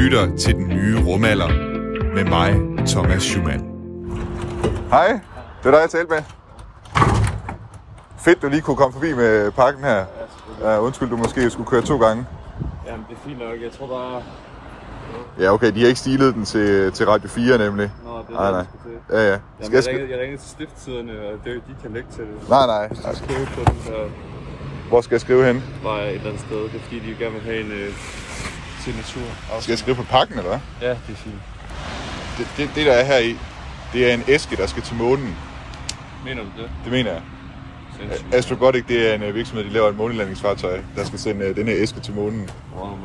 lytter til den nye rumalder med mig, Thomas Schumann. Hej, det er dig, jeg talte med. Fedt, du lige kunne komme forbi med pakken her. Ja, undskyld, du måske skulle køre to gange. Jamen, det er fint nok. Jeg tror bare... Ja, okay, de har ikke stilet den til, til Radio 4 nemlig. Nå, det er Nej, det, nej. jeg. Ja, ja. Jamen, Skal jeg, jeg ringede, jeg ringede til stifttiderne, og det, de kan lægge til det. Nej, nej. Hvis du skriver på den her, Hvor skal jeg skrive hen? bare et eller andet sted. Det er fordi, de gerne vil have en øh, signatur. Skal jeg skrive på pakken, eller hvad? Ja, det er fint. Det, det, det der er her i, det er en æske, der skal til månen. Mener du det? Det mener jeg. Sindssygt. Astrobotic, det er en øh, virksomhed, de laver et månelandingsfartøj, der skal sende øh, den her æske til månen. Wow, man.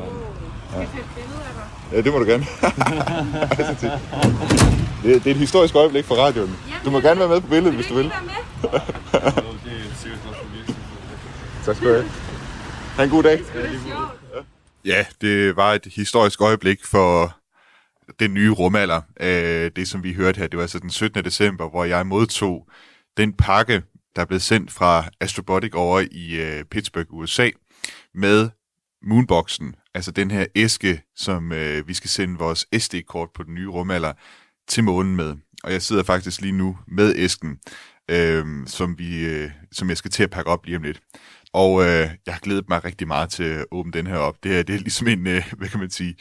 Skal jeg tage et billede af dig? Ja, det må du gerne. Det, det, det er et historisk øjeblik for radioen. Du må gerne være med på billedet, hvis du vil. Være med? Det er sikkert virksomhed. Tak skal du have. Ha' en god dag. Det er sjovt. Ja, det var et historisk øjeblik for den nye rumalder. Øh, det, som vi hørte her, det var altså den 17. december, hvor jeg modtog den pakke, der blev sendt fra Astrobotic over i øh, Pittsburgh, USA, med Moonboxen, altså den her æske, som øh, vi skal sende vores SD-kort på den nye rumalder til månen med. Og jeg sidder faktisk lige nu med æsken, øh, som, vi, øh, som jeg skal til at pakke op lige om lidt. Og øh, jeg har glædet mig rigtig meget til at åbne den her op. Det er, det er ligesom en, øh, hvad kan man sige,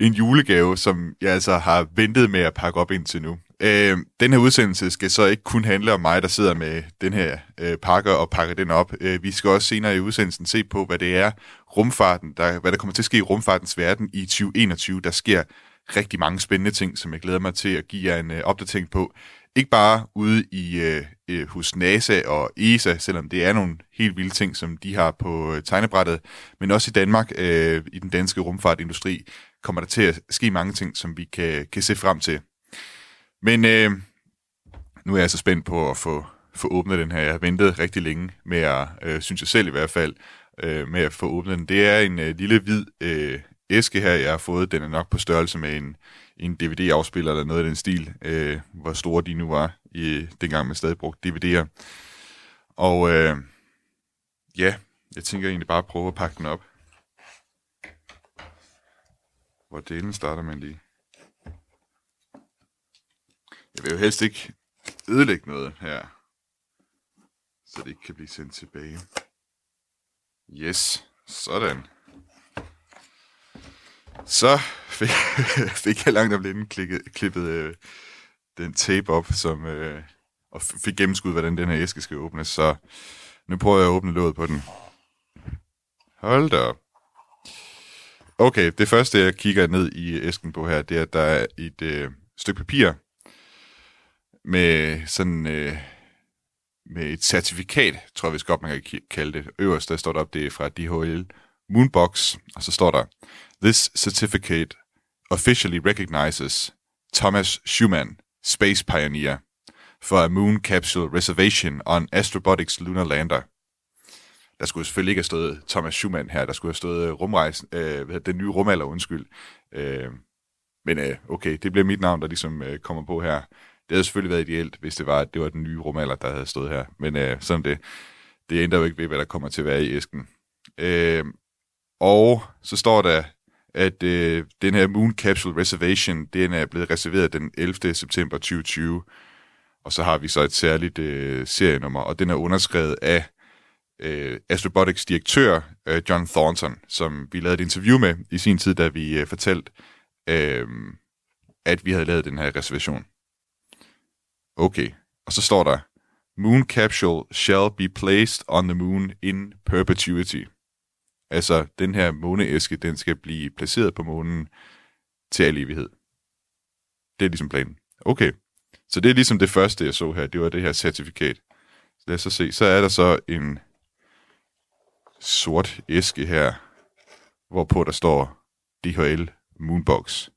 en julegave, som jeg altså har ventet med at pakke op indtil nu. Øh, den her udsendelse skal så ikke kun handle om mig, der sidder med den her øh, pakke og pakker den op. Øh, vi skal også senere i udsendelsen se på, hvad det er rumfarten, der, hvad der kommer til at ske i rumfartens verden i 2021. Der sker rigtig mange spændende ting, som jeg glæder mig til at give jer en øh, opdatering på. Ikke bare ude i øh, øh, hos NASA og ESA, selvom det er nogle helt vilde ting, som de har på øh, tegnebrættet, men også i Danmark, øh, i den danske rumfartindustri, kommer der til at ske mange ting, som vi kan, kan se frem til. Men øh, nu er jeg så spændt på at få, få åbnet den her. Jeg har ventet rigtig længe med at, øh, synes jeg selv i hvert fald, øh, med at få åbnet den. Det er en øh, lille hvid øh, æske her, jeg har fået. Den er nok på størrelse med en, en DVD-afspiller eller noget af den stil, øh, hvor store de nu var, i dengang man stadig brugte DVD'er. Og øh, ja, jeg tænker egentlig bare at prøve at pakke den op. Hvor delen starter man lige. Jeg vil jo helst ikke ødelægge noget her, så det ikke kan blive sendt tilbage. Yes, sådan. Så fik, fik jeg langt om lidt klikket, klippet øh, den tape op, som, øh, og fik gennemskud, hvordan den her æske skal åbnes. Så nu prøver jeg at åbne låget på den. Hold da op. Okay, det første, jeg kigger ned i æsken på her, det er, at der er et øh, stykke papir med sådan øh, med et certifikat, tror jeg vist godt, man kan kalde det. Øverst, der står der op, det er fra DHL Moonbox, og så står der, This certificate officially recognizes Thomas Schumann, space pioneer, for a moon capsule reservation on Astrobotics lunar lander. Der skulle selvfølgelig ikke have stået Thomas Schumann her, der skulle have stået øh, rumrejsen, øh, hvad hedder det, den nye rumalder, undskyld. Øh, men øh, okay, det bliver mit navn, der ligesom øh, kommer på her. Det havde selvfølgelig været ideelt, hvis det var, at det var den nye rumalder, der havde stået her. Men øh, sådan det, det ændrer jo ikke ved, hvad der kommer til at være i æsken. Øh, og så står der, at øh, den her Moon Capsule Reservation, den er blevet reserveret den 11. september 2020. Og så har vi så et særligt øh, serienummer, og den er underskrevet af øh, Astrobotics direktør, øh, John Thornton, som vi lavede et interview med i sin tid, da vi øh, fortalte, øh, at vi havde lavet den her reservation. Okay, og så står der, Moon capsule shall be placed on the moon in perpetuity. Altså, den her måneæske, den skal blive placeret på månen til al evighed. Det er ligesom planen. Okay, så det er ligesom det første, jeg så her, det var det her certifikat. Så lad os så se, så er der så en sort æske her, hvorpå der står DHL Moonbox.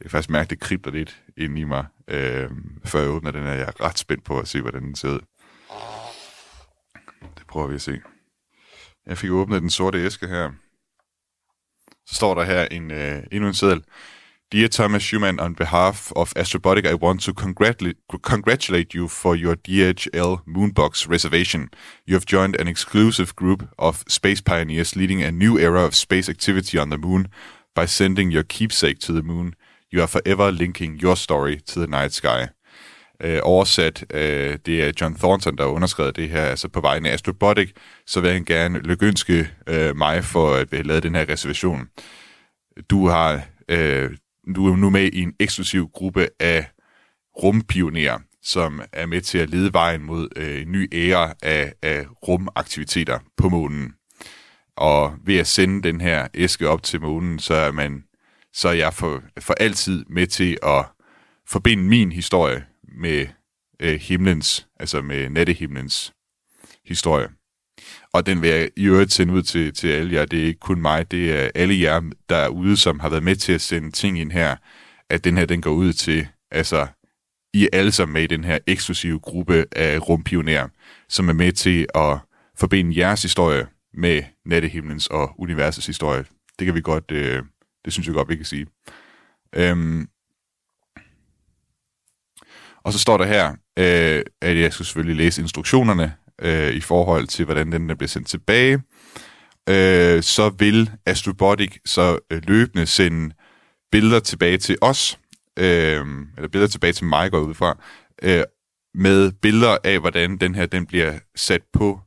Jeg kan faktisk mærke, det kribler lidt ind i mig, øh, før jeg åbner den her. Jeg er ret spændt på at se, hvordan den ser ud. Det prøver vi at se. Jeg fik åbnet den sorte æske her. Så står der her en, øh, endnu en seddel. Dear Thomas Schumann, on behalf of Astrobotic, I want to congratulate, congratulate you for your DHL Moonbox reservation. You have joined an exclusive group of space pioneers leading a new era of space activity on the moon. By sending your keepsake to the moon, you are forever linking your story to the night sky. Øh, oversat, øh, det er John Thornton, der har underskrevet det her, altså på vegne af Astrobotic, så vil han gerne lykønske øh, mig for at have lavet den her reservation. Du har øh, du er nu med i en eksklusiv gruppe af rumpionerer, som er med til at lede vejen mod øh, en ny æra af, af rumaktiviteter på månen. Og ved at sende den her æske op til månen, så er man så er jeg for, for altid med til at forbinde min historie med øh, himlens, altså med nattehimlens historie. Og den vil jeg i øvrigt sende ud til, til alle jer. Det er ikke kun mig, det er alle jer derude, som har været med til at sende ting ind her, at den her, den går ud til, altså, I er alle sammen med i den her eksklusive gruppe af rumpionerer, som er med til at forbinde jeres historie med nattehimlens og universets historie. Det kan vi godt, øh, det synes jeg godt, vi kan sige. Øhm, og så står der her, øh, at jeg skal selvfølgelig læse instruktionerne øh, i forhold til, hvordan den der bliver sendt tilbage. Øh, så vil Astrobotic så øh, løbende sende billeder tilbage til os, øh, eller billeder tilbage til mig, går ud fra, øh, med billeder af, hvordan den her den bliver sat på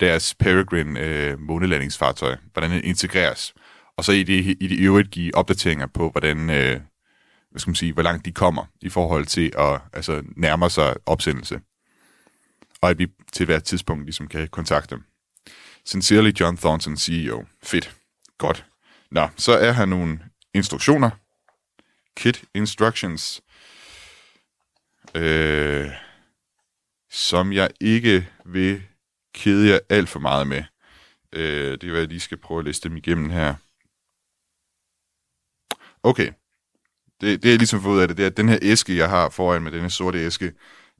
deres Peregrine øh, månelandingsfartøj, hvordan den integreres. Og så i det, i det øvrigt give opdateringer på, hvordan, øh, hvad skal man sige, hvor langt de kommer i forhold til at altså, nærme sig opsendelse. Og at vi til hvert tidspunkt ligesom kan kontakte dem. Sincerely John Thornton, CEO. Fedt. Godt. Nå, så er her nogle instruktioner. Kit instructions. Øh, som jeg ikke vil kede jer alt for meget med. Øh, det er, hvad jeg lige skal prøve at læse dem igennem her. Okay. Det, det jeg ligesom får ud af det, det er, at den her æske, jeg har foran med denne sorte æske,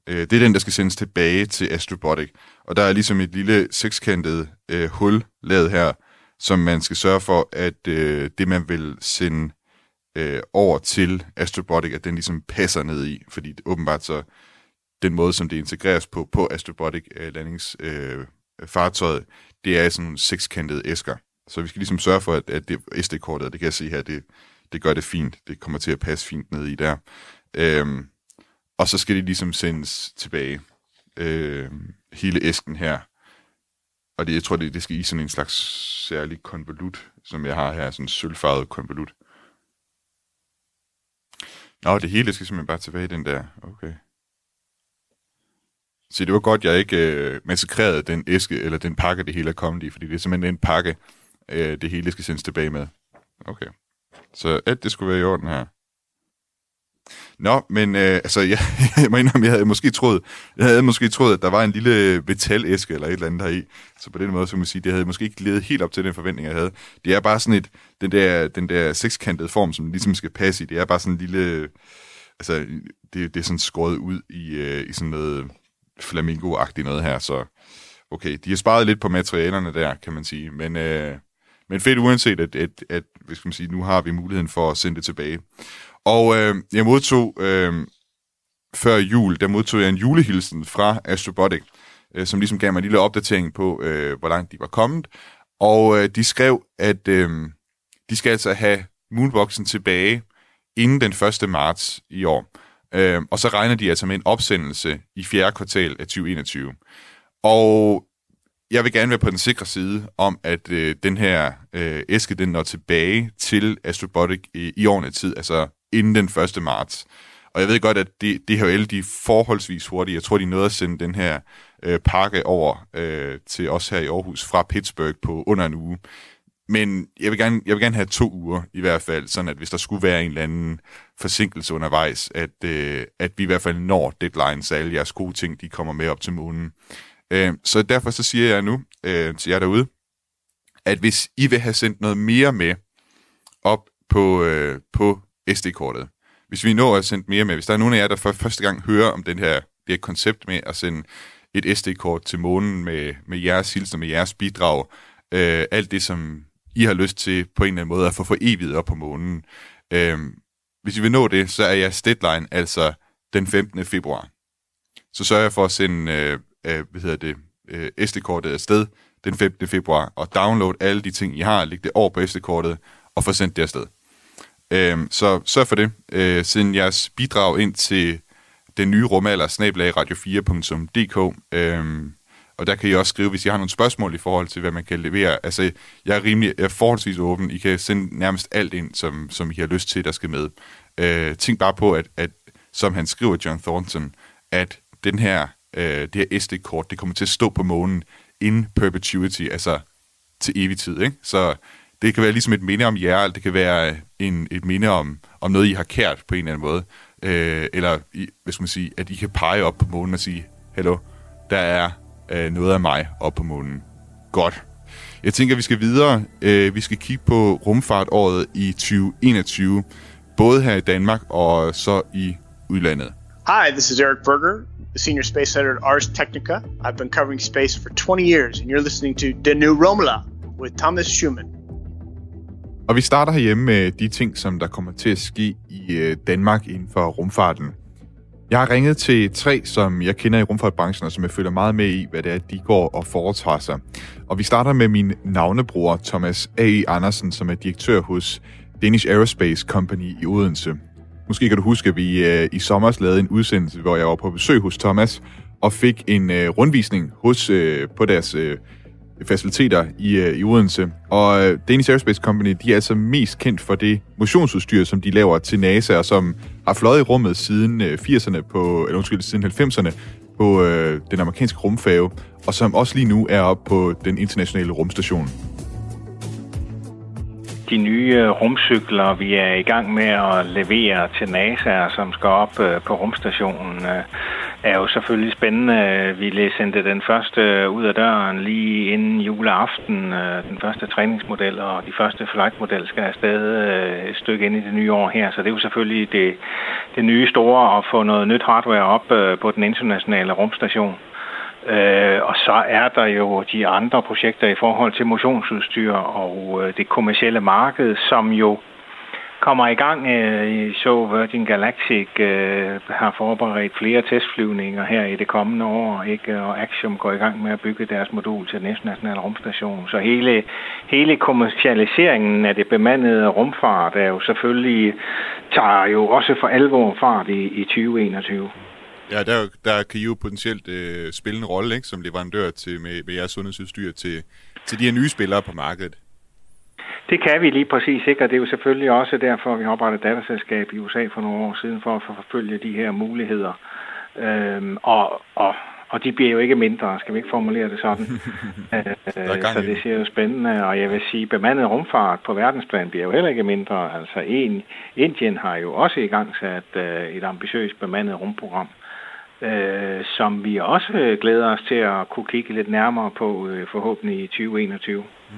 øh, det er den, der skal sendes tilbage til Astrobotic. Og der er ligesom et lille sekskantet øh, hul lavet her, som man skal sørge for, at øh, det, man vil sende øh, over til Astrobotic, at den ligesom passer ned i. Fordi det, åbenbart så den måde, som det integreres på, på Astrobotic øh, landingsfartøjet, øh, det er sådan nogle sekskantede æsker. Så vi skal ligesom sørge for, at, at det SD-kortet, det kan jeg se her, det, det gør det fint. Det kommer til at passe fint ned i der. Øhm, og så skal det ligesom sendes tilbage. Øhm, hele æsken her. Og det, jeg tror, det, det skal i sådan en slags særlig konvolut, som jeg har her, sådan en sølvfarvet konvolut. Nå, det hele skal simpelthen bare tilbage i den der. Okay. Så det var godt, jeg ikke øh, massakrerede den æske, eller den pakke, det hele er kommet i, fordi det er simpelthen en pakke, øh, det hele skal sendes tilbage med. Okay. Så alt det skulle være i orden her. Nå, men øh, altså, jeg, jeg må indrømme, jeg havde måske troet, jeg havde måske troet, at der var en lille metalæske eller et eller andet her i. Så på den måde, så kan man sige, det havde måske ikke levet helt op til den forventning, jeg havde. Det er bare sådan et, den der, den der sekskantede form, som ligesom skal passe i, det er bare sådan en lille, altså, det, det er sådan skåret ud i, øh, i sådan noget flamingo noget her, så okay, de har sparet lidt på materialerne der, kan man sige, men, øh, men fedt uanset, at, at, at hvis man sige, nu har vi muligheden for at sende det tilbage. Og øh, jeg modtog øh, før jul, der modtog jeg en julehilsen fra Astrobotic, øh, som ligesom gav mig en lille opdatering på, øh, hvor langt de var kommet. Og øh, de skrev, at øh, de skal altså have Moonboxen tilbage inden den 1. marts i år. Øh, og så regner de altså med en opsendelse i fjerde kvartal af 2021. Og jeg vil gerne være på den sikre side om, at øh, den her øh, æske, den når tilbage til Astrobotic i, i årene tid, altså inden den 1. marts. Og jeg ved godt, at det, DHL de er forholdsvis hurtige. Jeg tror, de nåede at sende den her øh, pakke over øh, til os her i Aarhus fra Pittsburgh på under en uge. Men jeg vil, gerne, jeg vil gerne have to uger i hvert fald, sådan at hvis der skulle være en eller anden forsinkelse undervejs, at, øh, at vi i hvert fald når deadline, så alle jeres gode ting, de kommer med op til månen. Øh, så derfor så siger jeg nu øh, til jer derude, at hvis I vil have sendt noget mere med op på, øh, på SD-kortet, hvis vi når at sende mere med, hvis der er nogen af jer, der for første gang hører om den her, det her koncept med at sende et SD-kort til månen med, med jeres hilsen, med jeres bidrag, øh, alt det, som I har lyst til på en eller anden måde at få for evigt op på månen. Øh, hvis I vil nå det, så er jeres deadline altså den 15. februar. Så sørger jeg for at sende øh, øh, hvad hedder det, øh, SD-kortet afsted den 15. februar, og download alle de ting, I har, læg det over på SD-kortet, og få sendt det afsted. Øh, så sørg for det. Øh, send jeres bidrag ind til den nye rumalder, snablag radio4.dk. Øh, og der kan I også skrive, hvis I har nogle spørgsmål i forhold til, hvad man kan levere. Altså, jeg er rimelig jeg er forholdsvis åben. I kan sende nærmest alt ind, som, som I har lyst til, der skal med. Øh, tænk bare på, at, at som han skriver, John Thornton, at den her, øh, det her SD-kort, det kommer til at stå på månen in perpetuity, altså til evig tid. Ikke? Så det kan være ligesom et minde om jer, eller det kan være en, et minde om, om noget, I har kært på en eller anden måde. Øh, eller, I, hvad skal man sige, at I kan pege op på månen og sige, hallo, der er øh, noget af mig op på månen. Godt. Jeg tænker, vi skal videre. Øh, vi skal kigge på rumfartåret i 2021, både her i Danmark og så i udlandet. Hi, this is Eric Berger, the senior space editor at Ars Technica. I've been covering space for 20 years, and you're listening to The New Romula with Thomas Schumann. Og vi starter herhjemme med de ting, som der kommer til at ske i øh, Danmark inden for rumfarten. Jeg har ringet til tre, som jeg kender i rumfartbranchen, og som jeg følger meget med i, hvad det er, de går og foretager sig. Og vi starter med min navnebror, Thomas A. Andersen, som er direktør hos Danish Aerospace Company i Odense. Måske kan du huske, at vi øh, i sommer lavede en udsendelse, hvor jeg var på besøg hos Thomas, og fik en øh, rundvisning hos, øh, på deres øh, faciliteter i, øh, i Odense. Og øh, Danish Aerospace Company, de er altså mest kendt for det motionsudstyr, som de laver til NASA, og som har fløjet i rummet siden øh, 80'erne på, eller undskyld, siden 90'erne på øh, den amerikanske rumfærge, og som også lige nu er oppe på den internationale rumstation. De nye øh, rumcykler, vi er i gang med at levere til NASA, som skal op øh, på rumstationen, øh, er jo selvfølgelig spændende. Vi sendte den første ud af døren lige inden juleaften, den første træningsmodel, og de første flightmodel skal afsted et stykke ind i det nye år her. Så det er jo selvfølgelig det, det nye store at få noget nyt hardware op på den internationale rumstation. Øh, og så er der jo de andre projekter i forhold til motionsudstyr og øh, det kommercielle marked, som jo kommer i gang. Øh, så Virgin Galactic øh, har forberedt flere testflyvninger her i det kommende år, ikke? og Axiom går i gang med at bygge deres modul til den internationale rumstation. Så hele, hele kommercialiseringen af det bemandede rumfart er jo selvfølgelig, tager jo også for alvor fart i, i 2021. Ja, der, der kan I jo potentielt øh, spille en rolle ikke, som leverandør til, med, med jeres sundhedsudstyr til, til de her nye spillere på markedet. Det kan vi lige præcis ikke, og det er jo selvfølgelig også derfor, vi et datterselskab i USA for nogle år siden, for at forfølge de her muligheder. Øhm, og, og, og de bliver jo ikke mindre, skal vi ikke formulere det sådan. øh, så det ser jo spændende, og jeg vil sige, bemandet rumfart på verdensplan bliver jo heller ikke mindre. Altså en, Indien har jo også i gang sat øh, et ambitiøst bemandet rumprogram øh, som vi også glæder os til at kunne kigge lidt nærmere på øh, forhåbentlig i 2021. Mm.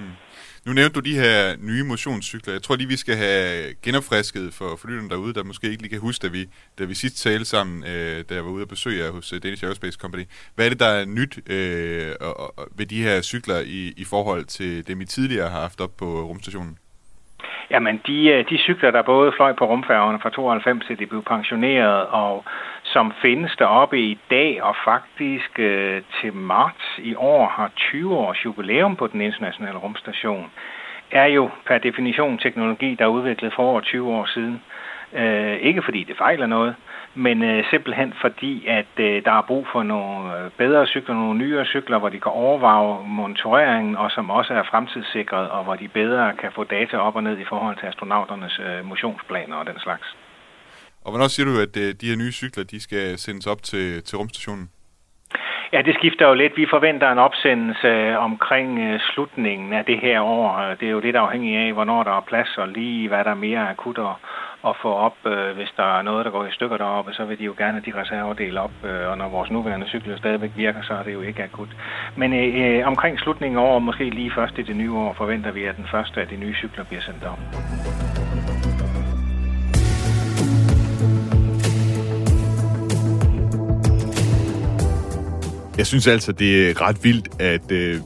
Nu nævnte du de her nye motionscykler. Jeg tror lige, vi skal have genopfrisket for, for lytterne derude, der måske ikke lige kan huske, da vi, da vi sidst talte sammen, øh, da jeg var ude og besøge jer hos uh, Danish Aerospace Company. Hvad er det, der er nyt øh, og, og, ved de her cykler i, i forhold til dem, I tidligere har haft op på rumstationen? Jamen, de, øh, de cykler, der både fløj på rumfærgerne fra 92 til de blev pensioneret, og som findes deroppe i dag, og faktisk øh, til marts i år har 20 års jubilæum på den internationale rumstation, er jo per definition teknologi, der er udviklet for over 20 år siden. Øh, ikke fordi det fejler noget, men øh, simpelthen fordi, at øh, der er brug for nogle øh, bedre cykler, nogle nyere cykler, hvor de kan overvåge monitoreringen, og som også er fremtidssikret, og hvor de bedre kan få data op og ned i forhold til astronauternes øh, motionsplaner og den slags. Og hvornår siger du, at øh, de her nye cykler, de skal sendes op til, til rumstationen? Ja, det skifter jo lidt. Vi forventer en opsendelse øh, omkring øh, slutningen af det her år. Det er jo lidt afhængigt af, hvornår der er plads, og lige hvad der er mere akut at, at få op. Hvis der er noget, der går i stykker deroppe, så vil de jo gerne de reservedele op. Og når vores nuværende cykler stadigvæk virker, så er det jo ikke akut. Men øh, omkring slutningen af året, måske lige først i det nye år, forventer vi, at den første af de nye cykler bliver sendt op. Jeg synes altså, det er ret vildt, at øh,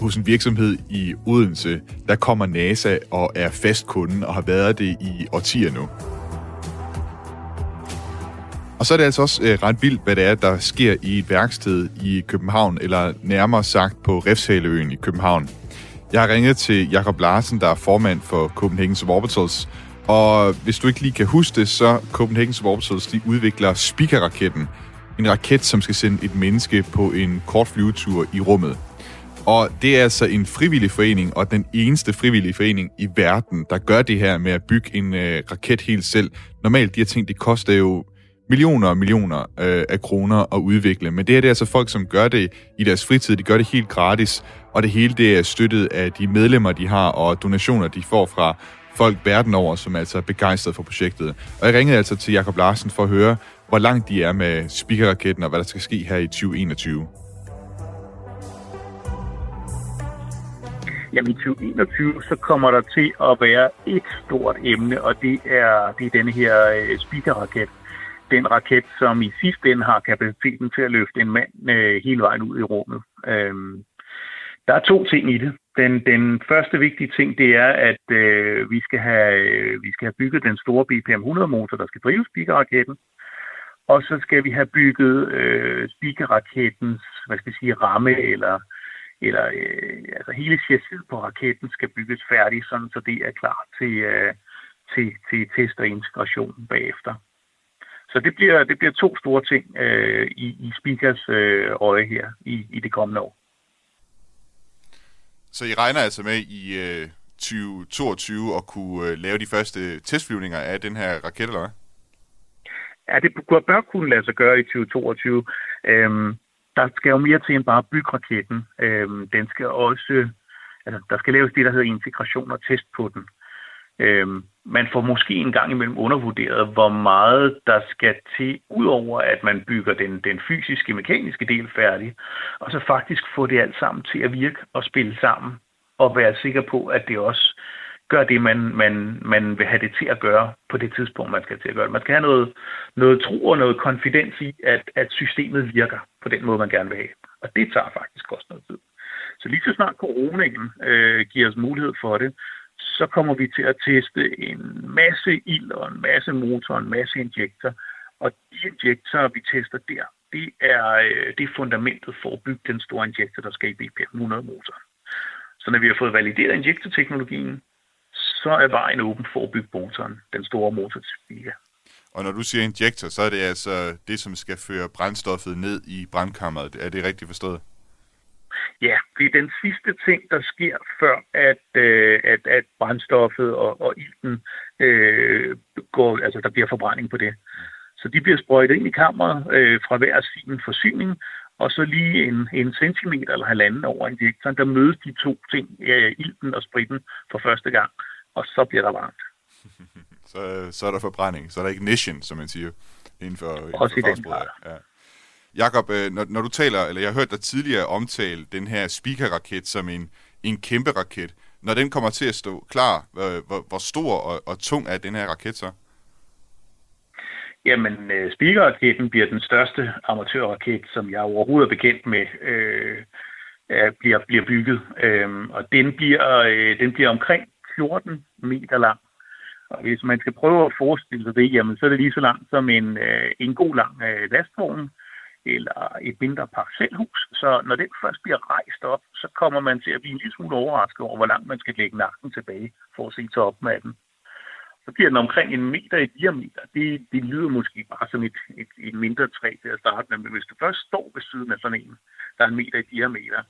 hos en virksomhed i Odense, der kommer NASA og er fast kunde og har været det i årtier nu. Og så er det altså også øh, ret vildt, hvad det er, der sker i et værksted i København, eller nærmere sagt på Refshaleøen i København. Jeg har ringet til Jakob Larsen, der er formand for Copenhagen Suborbitals, Og hvis du ikke lige kan huske det, så Copenhagen Suborbitals, de udvikler speakerraketten, en raket, som skal sende et menneske på en kort flyvetur i rummet. Og det er altså en frivillig forening, og den eneste frivillige forening i verden, der gør det her med at bygge en øh, raket helt selv. Normalt, de her ting, det koster jo millioner og millioner øh, af kroner at udvikle. Men det her det er altså folk, som gør det i deres fritid. De gør det helt gratis, og det hele det er støttet af de medlemmer, de har, og donationer, de får fra folk verden over, som altså er begejstrede for projektet. Og jeg ringede altså til Jakob Larsen for at høre, hvor langt de er med speakerraketten, og hvad der skal ske her i 2021. Jamen i 2021, så kommer der til at være et stort emne, og det er, det er denne her øh, speakerraket. Den raket, som i sidste ende har kapaciteten til at løfte en mand øh, hele vejen ud i rummet. Øhm, der er to ting i det. Den, den første vigtige ting, det er, at øh, vi, skal have, øh, vi skal have bygget den store BPM-100-motor, der skal drive speakerraketten. Og så skal vi have bygget øh, speakerraketens hvad skal jeg sige, ramme eller eller øh, altså hele chassiset på raketten skal bygges færdig, sådan så det er klar til, øh, til, til test og integration bagefter. Så det bliver, det bliver to store ting øh, i, i Speakers øh, øje her i, i det kommende år. Så I regner altså med i øh, 2022 at kunne øh, lave de første testflyvninger af den her raket, eller hvad? Ja, det bør kunne lade sig gøre i 2022. Øhm, der skal jo mere til end bare bygge raketten. Øhm, den skal også, altså, der skal laves det, der hedder integration og test på den. Øhm, man får måske en gang imellem undervurderet, hvor meget der skal til, udover at man bygger den, den fysiske, mekaniske del færdig, og så faktisk få det alt sammen til at virke og spille sammen, og være sikker på, at det også gør det, man, man, man vil have det til at gøre på det tidspunkt, man skal til at gøre det. Man skal have noget, noget tro og noget konfidens i, at, at systemet virker på den måde, man gerne vil have. Og det tager faktisk også noget tid. Så lige så snart coronaen øh, giver os mulighed for det, så kommer vi til at teste en masse ild og en masse motor og en masse injektor. Og de injektorer, vi tester der, det er, øh, det er fundamentet for at bygge den store injektor, der skal i BP 100 motor. Så når vi har fået valideret injektorteknologien, så er vejen åben for at bygge motoren, den store motor til Spiga. Og når du siger injektor, så er det altså det, som skal føre brændstoffet ned i brandkammeret. Er det rigtigt forstået? Ja, det er den sidste ting, der sker, før at, øh, at, at brændstoffet og, og ilten øh, går, altså der bliver forbrænding på det. Så de bliver sprøjtet ind i kammeret øh, fra hver sin forsyning, og så lige en, en centimeter eller halvanden over injektoren, der mødes de to ting, øh, ilten og spritten, for første gang og så bliver der varmt. så, så er der forbrænding, så er der ignition, som man siger, inden for, inden Også for i den grad. Ja. Jakob, øh, når, når du taler, eller jeg har hørt dig tidligere omtale den her speaker-raket som en, en kæmpe raket. Når den kommer til at stå klar, hvor, hvor, stor og, og tung er den her raket så? Jamen, øh, speaker-raketten bliver den største amatørraket, som jeg overhovedet er bekendt med, øh, bliver, bliver bygget. Øh, og den bliver, øh, den bliver omkring 14 meter lang. Og hvis man skal prøve at forestille sig det, jamen, så er det lige så langt som en, øh, en god lang øh, lastvogn eller et mindre parcelhus. Så når den først bliver rejst op, så kommer man til at blive en lille smule overrasket over, hvor langt man skal lægge nakken tilbage for at se til op med den. Så bliver den omkring en meter i diameter. Det, det lyder måske bare som et, et, et mindre træ til at starte med, men hvis du først står ved siden af sådan en, der er en meter i diameter,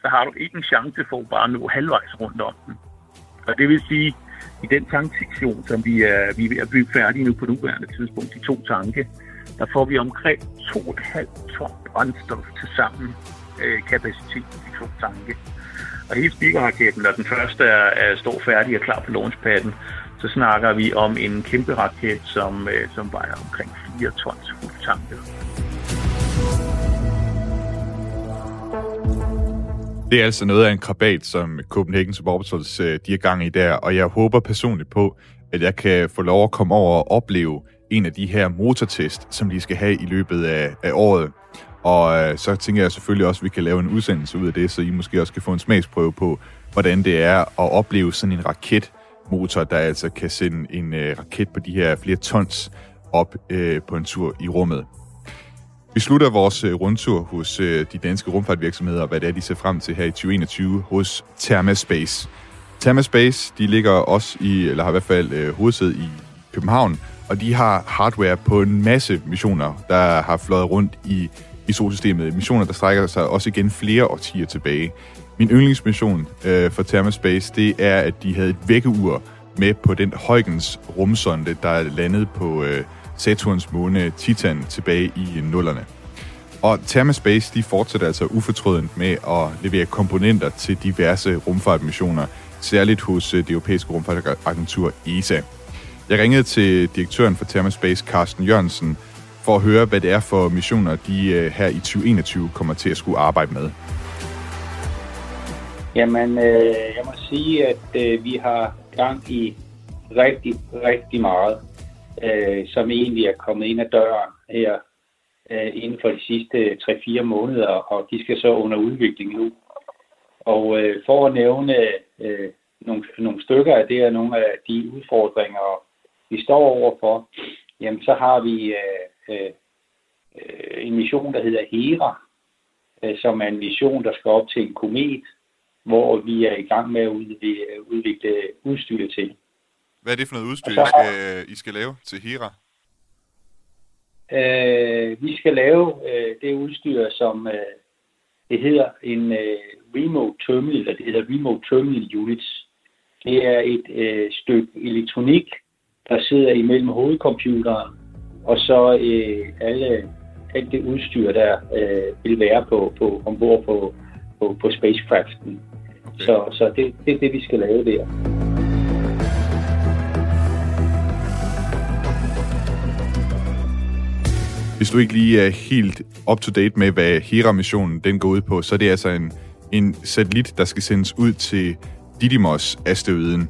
så har du ikke en chance for at bare nå halvvejs rundt om den. Og det vil sige, i den tanksektion, som vi er, vi er ved at bygge færdig nu på nuværende tidspunkt, de to tanke, der får vi omkring 2,5 ton brændstof til sammen øh, kapacitet i de to tanke. Og hele speakerraketten, når den første er, er står færdig og klar på launchpadden, så snakker vi om en kæmpe raket, som, øh, som vejer omkring 4 tons fuldtanket. Det er altså noget af en krabat, som Copenhagen Suborbitals øh, de er gang i der, og jeg håber personligt på, at jeg kan få lov at komme over og opleve en af de her motortest, som de skal have i løbet af, af året. Og øh, så tænker jeg selvfølgelig også, at vi kan lave en udsendelse ud af det, så I måske også kan få en smagsprøve på, hvordan det er at opleve sådan en raketmotor, der altså kan sende en øh, raket på de her flere tons op øh, på en tur i rummet. Vi slutter vores øh, rundtur hos øh, de danske rumfartvirksomheder, hvad det er, de ser frem til her i 2021 hos Thermaspace. Thermaspace, de ligger også i, eller har i hvert fald øh, hovedsæde i København, og de har hardware på en masse missioner, der har fløjet rundt i, i solsystemet. Missioner, der strækker sig også igen flere årtier tilbage. Min yndlingsmission øh, for Thermaspace, det er, at de havde et vækkeur med på den Huygens rumsonde, der landede på øh, Saturns måne Titan tilbage i nullerne. Og Thermaspace, de fortsætter altså ufortrødent med at levere komponenter til diverse rumfartmissioner, særligt hos øh, det europæiske rumfartagentur ESA. Jeg ringede til direktøren for Thermaspace, Carsten Jørgensen, for at høre, hvad det er for missioner, de øh, her i 2021 kommer til at skulle arbejde med. Jamen, øh, jeg må sige, at øh, vi har gang i rigtig, rigtig meget, øh, som egentlig er kommet ind ad døren her øh, inden for de sidste 3-4 måneder, og de skal så under udvikling nu. Og øh, for at nævne øh, nogle, nogle stykker af det, og nogle af de udfordringer, vi står overfor, jamen så har vi øh, øh, øh, en mission, der hedder HERA, øh, som er en mission, der skal op til en komet, hvor vi er i gang med at udvikle, udvikle udstyr til. Hvad er det for noget udstyr, så, I, skal, I skal lave til HERA? Øh, vi skal lave øh, det udstyr, som øh, det hedder en øh, remote terminal, eller det hedder remote terminal units. Det er et øh, stykke elektronik, der sidder imellem hovedcomputeren og så øh, alle alt det udstyr, der øh, vil være på, på ombord på, på, på spacecraften. Okay. Så, så det, det er det, vi skal lave der. Hvis du ikke lige er helt up-to-date med, hvad Hera-missionen den går ud på, så er det altså en, en satellit, der skal sendes ud til Didymos-asteroiden.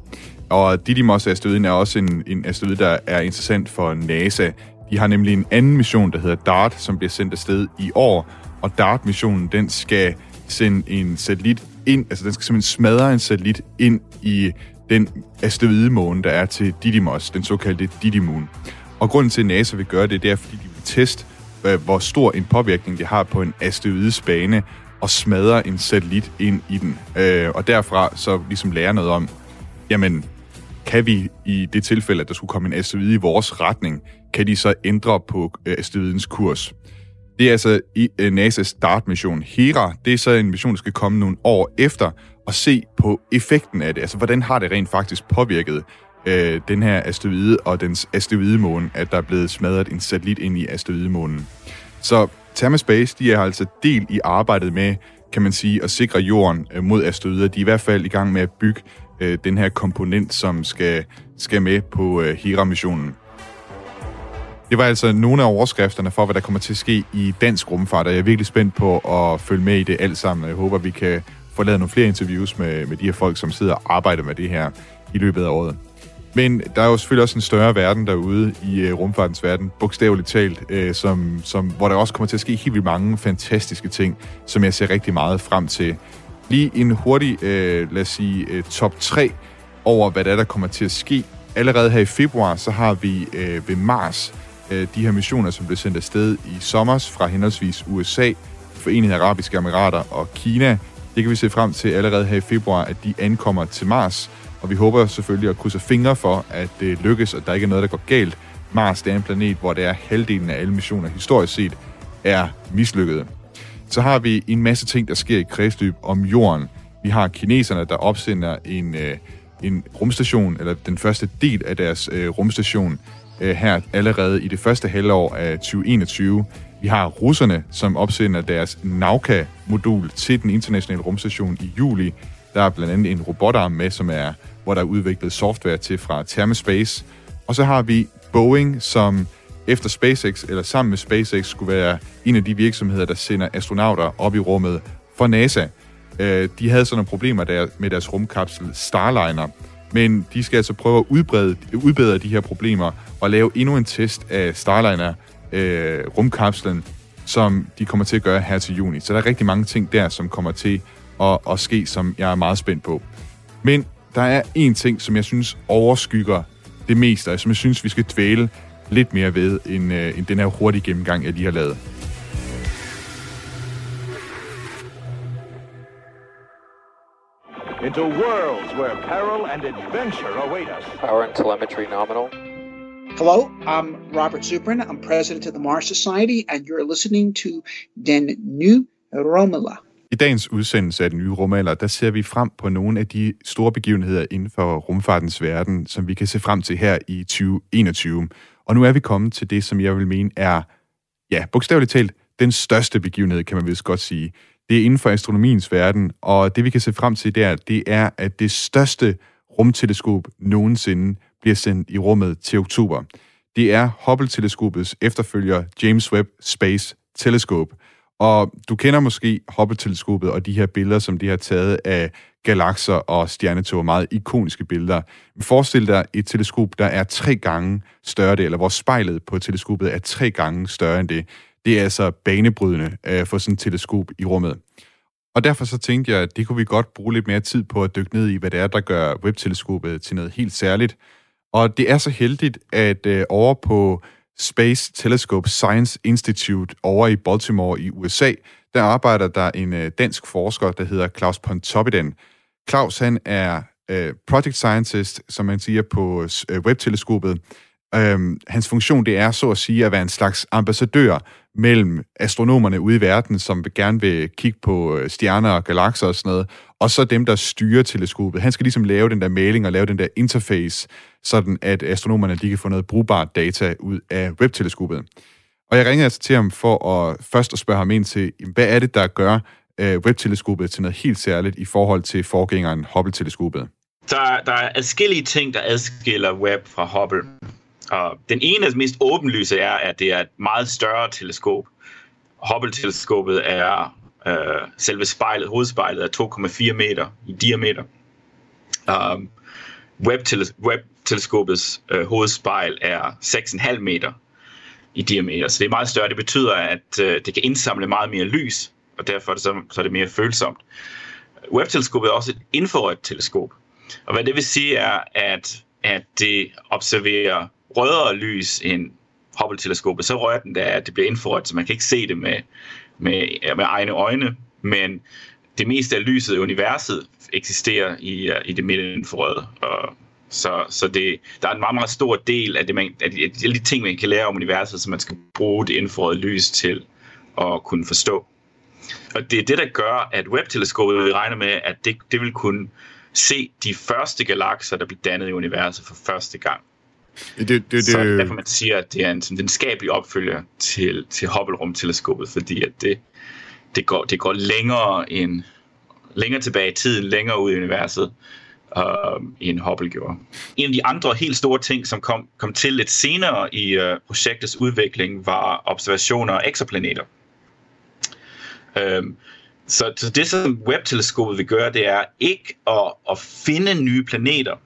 Og Didymos-asteroiden er også en, en asteroide, der er interessant for NASA. De har nemlig en anden mission, der hedder DART, som bliver sendt afsted i år. Og DART-missionen, den skal sende en satellit ind, altså den skal simpelthen smadre en satellit ind i den asteroidemåne, der er til Didymos, den såkaldte Didymoon. Og grunden til, at NASA vil gøre det, det er, fordi de test, øh, hvor stor en påvirkning det har på en asteroides bane, og smadrer en satellit ind i den. Øh, og derfra så ligesom lære noget om, jamen, kan vi i det tilfælde, at der skulle komme en asteroide i vores retning, kan de så ændre på øh, asteroidens kurs? Det er altså i øh, NASA's startmission. HERA, det er så en mission, der skal komme nogle år efter og se på effekten af det. Altså, hvordan har det rent faktisk påvirket øh, den her asteroide og dens asteroidemåne, at der er blevet smadret en satellit ind i asteroidemånen. Så Thermaspace, de er altså del i arbejdet med, kan man sige, at sikre jorden øh, mod asteroider. De er i hvert fald i gang med at bygge øh, den her komponent, som skal, skal med på øh, Hera-missionen. Det var altså nogle af overskrifterne for, hvad der kommer til at ske i dansk rumfart, og jeg er virkelig spændt på at følge med i det alt sammen. Jeg håber, vi kan få lavet nogle flere interviews med, med de her folk, som sidder og arbejder med det her i løbet af året. Men der er jo selvfølgelig også en større verden derude i øh, rumfartens verden, bogstaveligt talt, øh, som, som, hvor der også kommer til at ske helt vildt mange fantastiske ting, som jeg ser rigtig meget frem til. Lige en hurtig, øh, lad os sige, øh, top 3 over, hvad der, er, der kommer til at ske. Allerede her i februar, så har vi øh, ved Mars øh, de her missioner, som blev sendt afsted i sommers fra henholdsvis USA, Forenede Arabiske Emirater og Kina. Det kan vi se frem til allerede her i februar, at de ankommer til Mars. Og vi håber selvfølgelig at krydse fingre for, at det lykkes, og der ikke er noget, der går galt. Mars det er en planet, hvor det er halvdelen af alle missioner historisk set er mislykkede. Så har vi en masse ting, der sker i kredsløb om jorden. Vi har kineserne, der opsender en, øh, en rumstation, eller den første del af deres øh, rumstation, øh, her allerede i det første halvår af 2021. Vi har russerne, som opsender deres Nauka-modul til den internationale rumstation i juli. Der er blandt andet en robotarm med, som er hvor der er udviklet software til fra Thermospace. Og så har vi Boeing, som efter SpaceX, eller sammen med SpaceX, skulle være en af de virksomheder, der sender astronauter op i rummet for NASA. Øh, de havde sådan nogle problemer der med deres rumkapsel Starliner, men de skal altså prøve at udbrede, udbedre de her problemer og lave endnu en test af Starliner øh, rumkapslen, som de kommer til at gøre her til juni. Så der er rigtig mange ting der, som kommer til at, at ske, som jeg er meget spændt på. Men der er en ting, som jeg synes overskygger det meste, og som jeg synes, vi skal dvæle lidt mere ved, end, øh, end den her hurtige gennemgang, jeg lige har lavet. into worlds where peril and adventure await us. Power and telemetry nominal. Hello, I'm Robert Zubrin. I'm president of the Mars Society, and you're listening to Den Nye Romela. I dagens udsendelse af Den Nye Rumalder, der ser vi frem på nogle af de store begivenheder inden for rumfartens verden, som vi kan se frem til her i 2021. Og nu er vi kommet til det, som jeg vil mene er, ja, bogstaveligt talt, den største begivenhed, kan man vist godt sige. Det er inden for astronomiens verden, og det vi kan se frem til der, det er, at det største rumteleskop nogensinde bliver sendt i rummet til oktober. Det er Hubble-teleskopets efterfølger James Webb Space Telescope. Og du kender måske Hubble-teleskopet og de her billeder, som de har taget af galakser og stjernetog, meget ikoniske billeder. Men forestil dig et teleskop, der er tre gange større det, eller hvor spejlet på teleskopet er tre gange større end det. Det er altså banebrydende øh, at få sådan et teleskop i rummet. Og derfor så tænkte jeg, at det kunne vi godt bruge lidt mere tid på at dykke ned i, hvad det er, der gør webteleskopet til noget helt særligt. Og det er så heldigt, at øh, over på Space Telescope Science Institute over i Baltimore i USA, der arbejder der en øh, dansk forsker, der hedder Claus Pontoppidan. Claus, han er øh, project scientist, som man siger på øh, webteleskopet. Øhm, hans funktion, det er så at sige at være en slags ambassadør mellem astronomerne ude i verden, som gerne vil kigge på øh, stjerner og galakser og sådan noget, og så dem, der styrer teleskopet. Han skal ligesom lave den der mailing og lave den der interface, sådan at astronomerne de kan få noget brugbart data ud af webteleskopet. Og jeg ringede altså til ham for at først at spørge ham ind til, hvad er det, der gør øh, webteleskopet til noget helt særligt i forhold til forgængeren Hubble-teleskopet? Der, der er adskillige ting, der adskiller Webb fra Hubble. Og den ene af de mest åbenlyse er, at det er et meget større teleskop. Hubble-teleskopet er øh, selve spejlet, hovedspejlet er 2,4 meter i diameter. Um, Webb-teleskopets øh, hovedspejl er 6,5 meter i diameter, så det er meget større. Det betyder, at øh, det kan indsamle meget mere lys, og derfor er det så, så er det mere følsomt. Webb-teleskopet er også et infrarødt teleskop, og hvad det vil sige er, at, at det observerer rødere lys end Hubble-teleskopet. Så rører den da at det bliver infrarødt, så man kan ikke se det med, med, med egne øjne, men det meste af lyset i universet eksisterer i, øh, i det midtinfrarøde. Og så, så det, der er en meget, meget stor del af, det, man, af de, af de ting, man kan lære om universet, som man skal bruge det infrarøde lys til at kunne forstå. Og det er det, der gør, at Webb-teleskopet regner med, at det, det vil kunne se de første galakser, der bliver dannet i universet for første gang. Det, det, det, så derfor man siger, at det er en videnskabelig opfølger til, til Hubble-rumteleskopet, fordi at det, det, går, det går længere, end, længere tilbage i tiden, længere ud i universet, uh, end Hubble gjorde. En af de andre helt store ting, som kom, kom til lidt senere i uh, projektets udvikling, var observationer af eksoplaneter. Um, så, så det, som Webb-teleskopet vil gøre, det er ikke at, at finde nye planeter,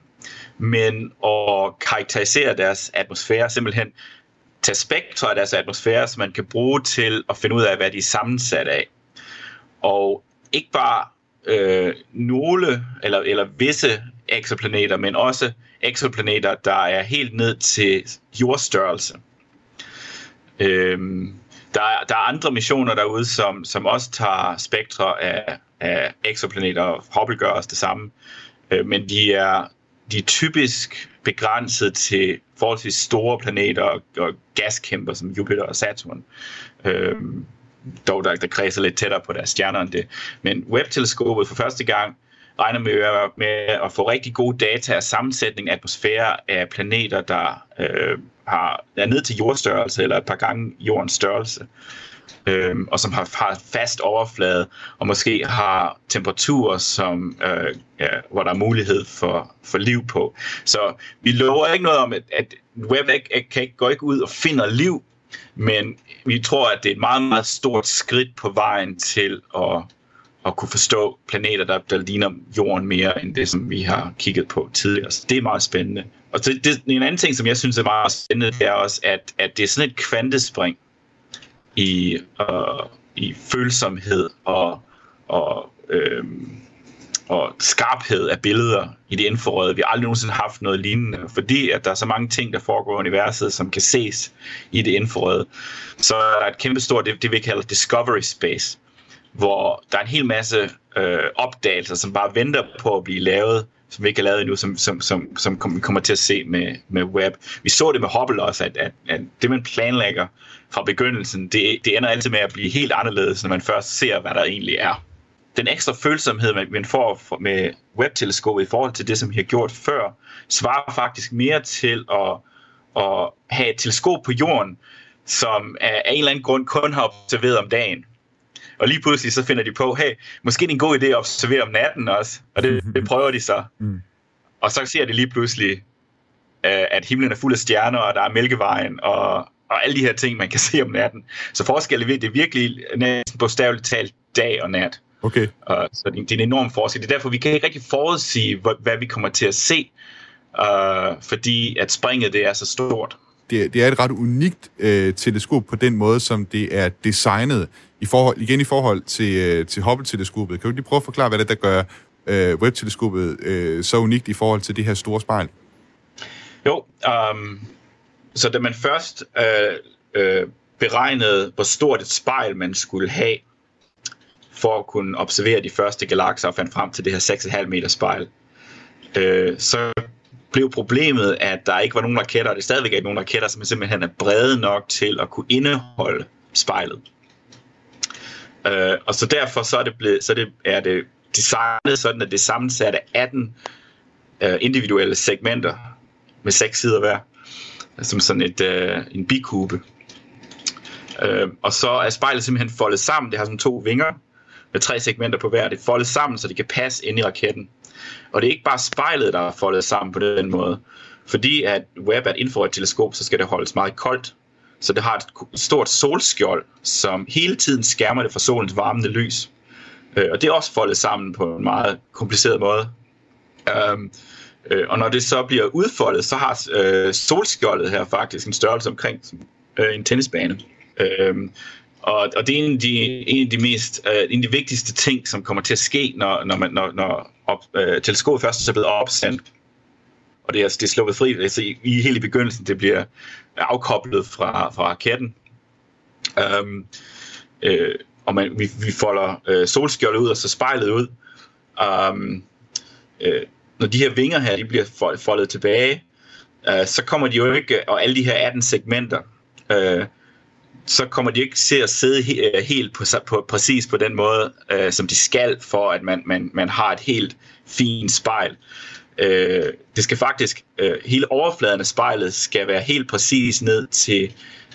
men at karakterisere deres atmosfære, simpelthen tage spektre af deres atmosfære, som man kan bruge til at finde ud af, hvad de er sammensat af. Og ikke bare øh, nogle eller, eller visse eksoplaneter, men også eksoplaneter, der er helt ned til jordstørrelse. Øhm, der, er, der er andre missioner derude, som, som også tager spektre af, af eksoplaneter. Hubble gør også det samme. Øh, men de er, de er typisk begrænset til forholdsvis store planeter og, og gaskæmper som Jupiter og Saturn. Øhm, dog der, der kredser lidt tættere på deres stjerner end det. Men Webb-teleskopet for første gang regner med, med at få rigtig gode data af sammensætning af atmosfære af planeter, der øh, har, er ned til jordstørrelse eller et par gange jordens størrelse. Øh, og som har, har fast overflade, og måske har temperaturer, som, øh, ja, hvor der er mulighed for, for liv på. Så vi lover ikke noget om, at, at web ikke, kan ikke, går ikke ud og finder liv, men vi tror, at det er et meget, meget stort skridt på vejen til at, at kunne forstå planeter, der, der ligner Jorden mere end det, som vi har kigget på tidligere. Så det er meget spændende. Og det, det, en anden ting, som jeg synes er meget spændende, det er også, at, at det er sådan et kvantespring i, øh, i følsomhed og, og, øh, og skarphed af billeder i det infrarøde. Vi har aldrig nogensinde haft noget lignende, fordi at der er så mange ting, der foregår i universet, som kan ses i det infrarøde. Så er der et kæmpestort, det, det vi kalder discovery space, hvor der er en hel masse øh, opdagelser, som bare venter på at blive lavet, som vi ikke har lavet endnu, som, som, som, som vi kommer til at se med, med web. Vi så det med Hubble også, at, at, at det man planlægger fra begyndelsen, det, det ender altid med at blive helt anderledes, når man først ser, hvad der egentlig er. Den ekstra følsomhed, man får med webteleskopet i forhold til det, som vi har gjort før, svarer faktisk mere til at, at have et teleskop på jorden, som af en eller anden grund kun har observeret om dagen. Og lige pludselig så finder de på, hey, måske det er en god idé at observere om natten også. Og det, det prøver de så. Mm. Og så ser de lige pludselig, øh, at himlen er fuld af stjerner, og der er mælkevejen, og, og alle de her ting, man kan se om natten. Så forskellen er, det er virkelig næsten bogstaveligt talt dag og nat. Okay. Og, så det, det er en enorm forskel. Det er derfor, vi kan ikke rigtig forudsige, hvad, hvad vi kommer til at se, uh, fordi at springet det er så stort. Det, det er et ret unikt øh, teleskop på den måde, som det er designet. I forhold, igen i forhold til, øh, til Hubble-teleskopet. Kan du lige prøve at forklare, hvad det der gør øh, Webb-teleskopet øh, så unikt i forhold til det her store spejl? Jo, um, så da man først øh, øh, beregnede, hvor stort et spejl man skulle have, for at kunne observere de første galakser og fandt frem til det her 6,5 meter spejl, øh, så blev problemet, at der ikke var nogen raketter, og det er stadigvæk ikke nogen raketter, som simpelthen er brede nok til at kunne indeholde spejlet. Øh, og så derfor så er det, blevet, så det, er det designet sådan, at det er sammensat af 18 øh, individuelle segmenter med seks sider hver, som sådan et, øh, en bikube. Øh, og så er spejlet simpelthen foldet sammen. Det har sådan to vinger med tre segmenter på hver. Det er foldet sammen, så det kan passe ind i raketten. Og det er ikke bare spejlet, der er foldet sammen på den måde. Fordi at Webb er et infrarødt teleskop, så skal det holdes meget koldt. Så det har et stort solskjold, som hele tiden skærmer det fra solens varmende lys. Øh, og det er også foldet sammen på en meget kompliceret måde. Um, øh, og når det så bliver udfoldet, så har øh, solskjoldet her faktisk en størrelse omkring øh, en tennisbane. Um, og, og det er en af de, en af de mest, øh, en af de vigtigste ting, som kommer til at ske, når, når, man, når, når op, øh, teleskopet først er blevet opsendt. Og det er, altså, det er sluppet fri, altså i, i hele begyndelsen, det bliver afkoblet fra, fra raketten. Um, øh, og man, vi, vi folder øh, solskjoldet ud, og så spejlet ud. Um, øh, når de her vinger her, de bliver foldet tilbage, øh, så kommer de jo ikke, og alle de her 18 segmenter, øh, så kommer de ikke til at sidde he, øh, helt på, på, præcis på den måde, øh, som de skal, for at man, man, man har et helt fint spejl. Øh, det skal faktisk, øh, hele overfladen af spejlet skal være helt præcis ned til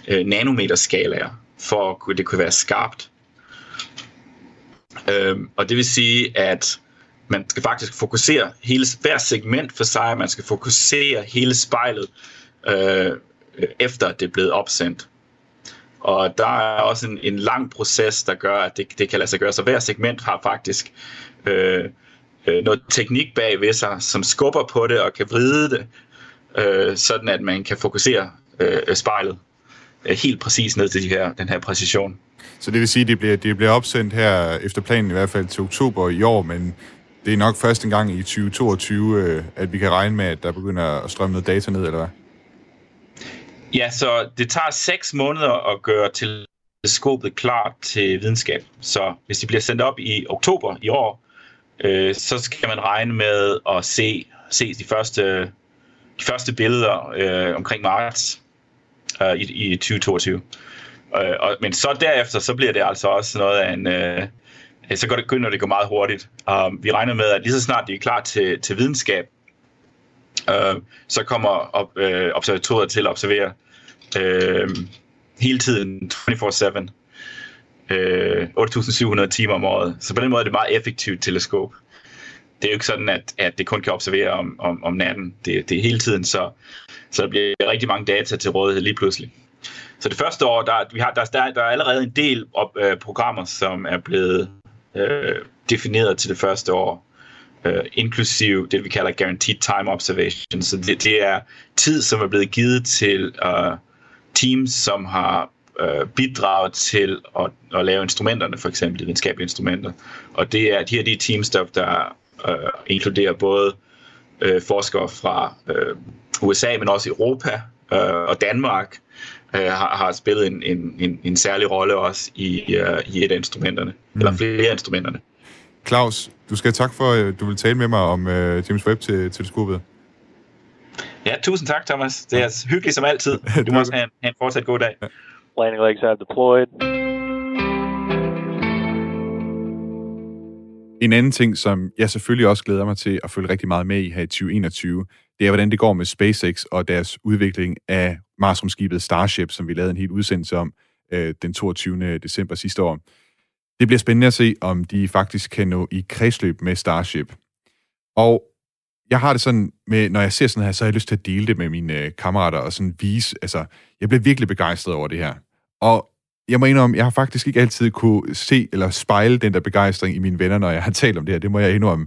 øh, nanometerskalaer, for at det kunne være skarpt. Øh, og det vil sige, at man skal faktisk fokusere hele, hver segment for sig, man skal fokusere hele spejlet, øh, øh efter det er blevet opsendt. Og der er også en, en lang proces, der gør, at det, det kan lade sig gøre. Så hver segment har faktisk øh, øh, noget teknik bag ved sig, som skubber på det og kan vride det, øh, sådan at man kan fokusere øh, spejlet øh, helt præcis ned til de her, den her præcision. Så det vil sige, at det bliver, det bliver opsendt her efter planen i hvert fald til oktober i år, men det er nok først en gang i 2022, øh, at vi kan regne med, at der begynder at strømme noget data ned, eller hvad? Ja, så det tager seks måneder at gøre teleskopet klar til videnskab. Så hvis de bliver sendt op i oktober i år, øh, så skal man regne med at se, se de, første, de første billeder øh, omkring marts øh, i, i 2022. Øh, og, men så derefter, så bliver det altså også noget af en... Øh, så går det, begynder det går gå meget hurtigt. Um, vi regner med, at lige så snart de er klar til, til videnskab, øh, så kommer op, øh, observatoriet til at observere øh, hele tiden 24-7. Øh, 8.700 timer om året. Så på den måde er det et meget effektivt teleskop. Det er jo ikke sådan, at, at det kun kan observere om, om, om natten. Det, det er hele tiden, så, så der bliver rigtig mange data til rådighed lige pludselig. Så det første år, der, vi har, der, der, der er allerede en del op, øh, programmer, som er blevet øh, defineret til det første år uh, inklusiv det, vi kalder guaranteed time observation. Så det, det er tid, som er blevet givet til uh, teams, som har uh, bidraget til at, at lave instrumenterne, for eksempel de videnskabelige instrumenter. Og det er de her de teams, der, der uh, inkluderer både uh, forskere fra uh, USA, men også Europa uh, og Danmark, uh, har, har spillet en, en, en, en særlig rolle også i, uh, i et af instrumenterne, mm. eller flere af instrumenterne. Claus, du skal have tak for, at du vil tale med mig om uh, James Webb til teleskopet. Ja, tusind tak, Thomas. Det er hyggeligt som altid. Du må også have en, have en fortsat god dag. Landing legs have deployed. En anden ting, som jeg selvfølgelig også glæder mig til at følge rigtig meget med i her i 2021, det er, hvordan det går med SpaceX og deres udvikling af Marsrumskibet Starship, som vi lavede en helt udsendelse om øh, den 22. december sidste år. Det bliver spændende at se, om de faktisk kan nå i kredsløb med Starship. Og jeg har det sådan med, når jeg ser sådan her, så har jeg lyst til at dele det med mine øh, kammerater og sådan vise, altså, jeg bliver virkelig begejstret over det her. Og jeg må indrømme, jeg har faktisk ikke altid kunne se eller spejle den der begejstring i mine venner, når jeg har talt om det her. Det må jeg indrømme.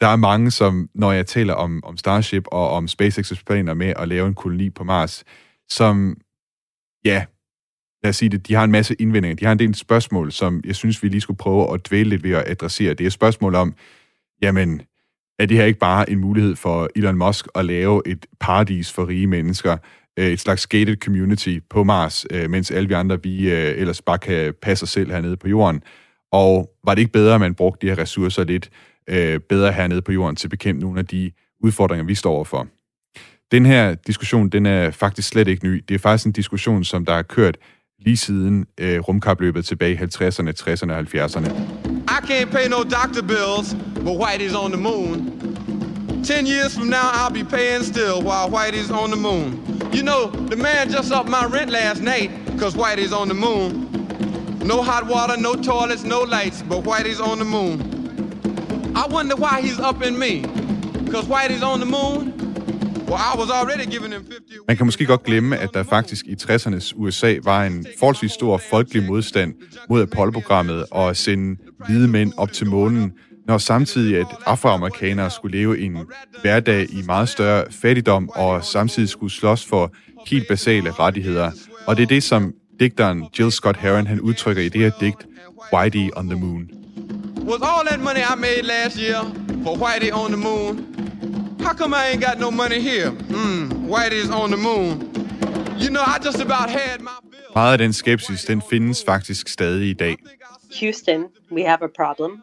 Der er mange, som, når jeg taler om, om Starship og om SpaceX's planer med at lave en koloni på Mars, som, ja, lad os sige det, de har en masse indvendinger. De har en del spørgsmål, som jeg synes, vi lige skulle prøve at dvæle lidt ved at adressere. Det er et spørgsmål om, jamen, er det her ikke bare en mulighed for Elon Musk at lave et paradis for rige mennesker, øh, et slags gated community på Mars, øh, mens alle vi andre, vi øh, ellers bare kan passe os selv hernede på jorden. Og var det ikke bedre, at man brugte de her ressourcer lidt bedre hernede på jorden til at bekæmpe nogle af de udfordringer, vi står overfor? Den her diskussion, den er faktisk slet ikke ny. Det er faktisk en diskussion, som der har kørt lige siden øh, rumkapløbet tilbage i 50'erne, 60'erne og 70'erne. I can't pay no doctor bills, but Whitey's on the moon. Ten years from now, I'll be paying still while Whitey's on the moon. You know, the man just upped my rent last night, cause Whitey's on the moon. No hot water, no toilets, no lights, but Whitey's on the moon. I wonder why he's upping me, cause Whitey's on the moon. Man kan måske godt glemme, at der faktisk i 60'ernes USA var en forholdsvis stor folkelig modstand mod Apollo-programmet og at sende hvide mænd op til månen, når samtidig at afroamerikanere skulle leve en hverdag i meget større fattigdom og samtidig skulle slås for helt basale rettigheder. Og det er det, som digteren Jill Scott Heron han udtrykker i det her digt, Whitey on the Moon. Was all that money I made last year for Whitey on the moon? How come I ain't got no money here? Hmm, Whitey's on the moon. You know, I just about had my... Meget af den skepsis, den findes faktisk stadig i dag. Houston, we have a problem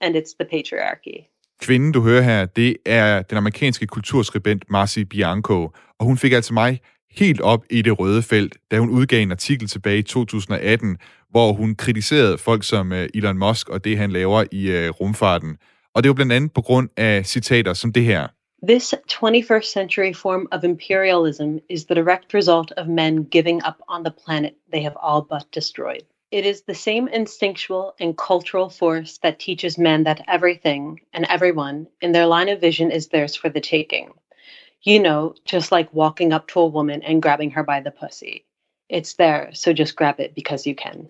and it's the patriarchy. Kvinden, du hører her, det er den amerikanske kulturskribent Marcy Bianco, og hun fik altså mig helt op i det røde felt, da hun udgav en artikel tilbage i 2018, hvor hun kritiserede folk som øh, Elon Musk og det, han laver i uh, rumfarten. Og det var blandt andet på grund af citater som det her. This 21st century form of imperialism is the direct result of men giving up on the planet they have all but destroyed. It is the same instinctual and cultural force that teaches men that everything and everyone in their line of vision is theirs for the taking. You know, just like walking up to a woman and grabbing her by the pussy. It's there, so just grab it because you can.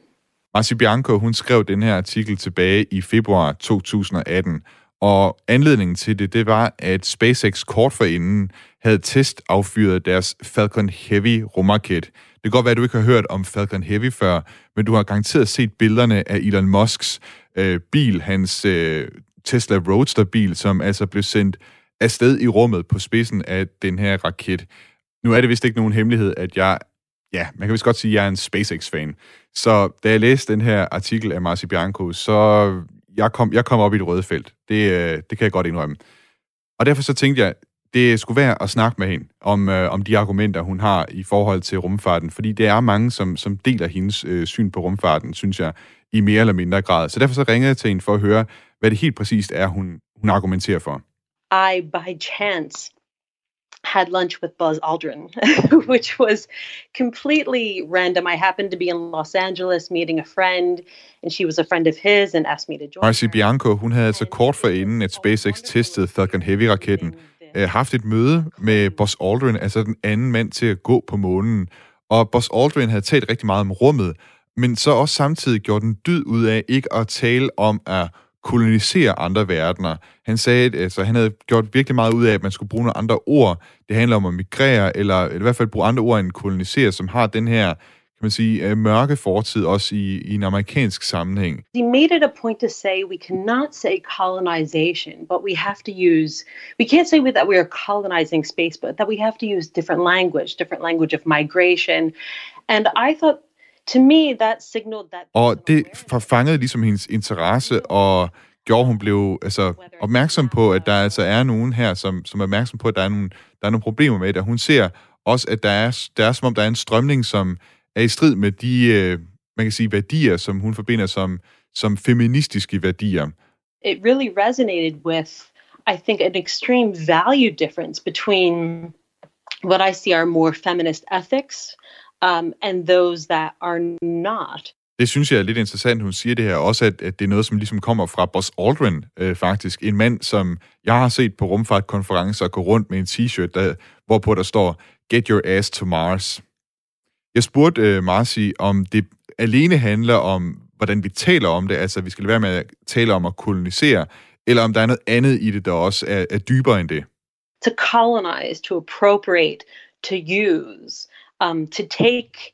Marci Bianco, hun skrev den her artikel tilbage i februar 2018, og anledningen til det, det var, at SpaceX kort forinden havde testaffyret deres Falcon Heavy rumraket, det kan godt være, at du ikke har hørt om Falcon Heavy før, men du har garanteret set billederne af Elon Musks øh, bil, hans øh, Tesla Roadster-bil, som altså blev sendt afsted i rummet på spidsen af den her raket. Nu er det vist ikke nogen hemmelighed, at jeg, ja, man kan vist godt sige, at jeg er en SpaceX-fan. Så da jeg læste den her artikel af Marci Bianco, så jeg kom, jeg kom op i det røde felt. Det, øh, det kan jeg godt indrømme. Og derfor så tænkte jeg, det skulle være at snakke med hende om, øh, om de argumenter, hun har i forhold til rumfarten, fordi det er mange, som, som deler hendes øh, syn på rumfarten, synes jeg, i mere eller mindre grad. Så derfor så ringede jeg til hende for at høre, hvad det helt præcist er, hun, hun argumenterer for. I, by chance, had lunch with Buzz Aldrin, which was completely random. I happened to be in Los Angeles meeting a friend, and she was a friend of his and asked me to join Marcy Bianco, hun havde altså kort for inden, at SpaceX testede Falcon Heavy-raketten, øh, haft et møde med Buzz Aldrin, altså den anden mand til at gå på månen. Og Buzz Aldrin havde talt rigtig meget om rummet, men så også samtidig gjort en dyd ud af ikke at tale om at kolonisere andre verdener. Han sagde, at altså, han havde gjort virkelig meget ud af, at man skulle bruge nogle andre ord. Det handler om at migrere, eller, eller i hvert fald bruge andre ord end kolonisere, som har den her kan man sige, øh, mørke fortid også i, i en amerikansk sammenhæng. He made it a point to say we cannot say colonization, but we have to use, we can't say that we are colonizing space, but that we have to use different language, different language of migration. And I thought, to me, that signaled that... Og det fangede ligesom hendes interesse og gjorde, hun blev altså, opmærksom på, at der altså er nogen her, som, som er opmærksom på, at der er nogle, der er nogle problemer med det. Hun ser også, at der er, der er som om, der er en strømning, som er i strid med de, øh, man kan sige, værdier, som hun forbinder som, som feministiske værdier. It really resonated with, I think, an extreme value difference between what I see are more feminist ethics um, and those that are not. Det synes jeg er lidt interessant, hun siger det her. Også, at, at det er noget, som ligesom kommer fra Buzz Aldrin, øh, faktisk. En mand, som jeg har set på rumfartkonferencer gå rundt med en t-shirt, der, hvorpå der står, Get your ass to Mars. Jeg spurgte øh, Marci, om det alene handler om, hvordan vi taler om det, altså vi skal være med at tale om at kolonisere, eller om der er noget andet i det, der også er, er dybere end det. To colonize, to appropriate, to use, um, to take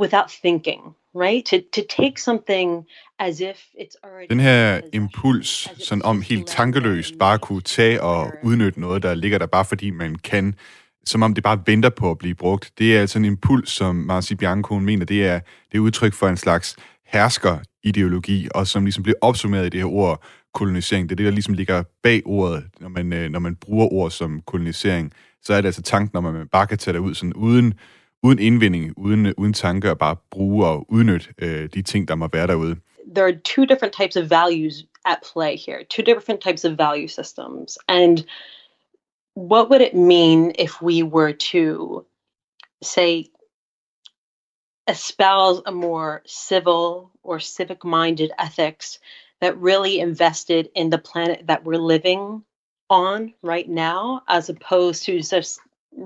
without thinking, right? To, to take something as if it's already... Den her impuls, sådan om helt tankeløst bare kunne tage og udnytte noget, der ligger der bare fordi man kan, som om det bare venter på at blive brugt. Det er altså en impuls, som Marci Bianco mener, det er, det er udtryk for en slags herskerideologi, og som ligesom bliver opsummeret i det her ord kolonisering. Det er det, der ligesom ligger bag ordet, når man, øh, når man bruger ord som kolonisering. Så er det altså tanken om, at man bare kan tage det ud sådan uden, uden uden, uden bare bruge og udnytte øh, de ting, der må være derude. There are two different types of values at play here, two different types of value systems. And what would it mean if we were to say espouse a more civil or civic minded ethics that really invested in the planet that we're living on right now, as opposed to just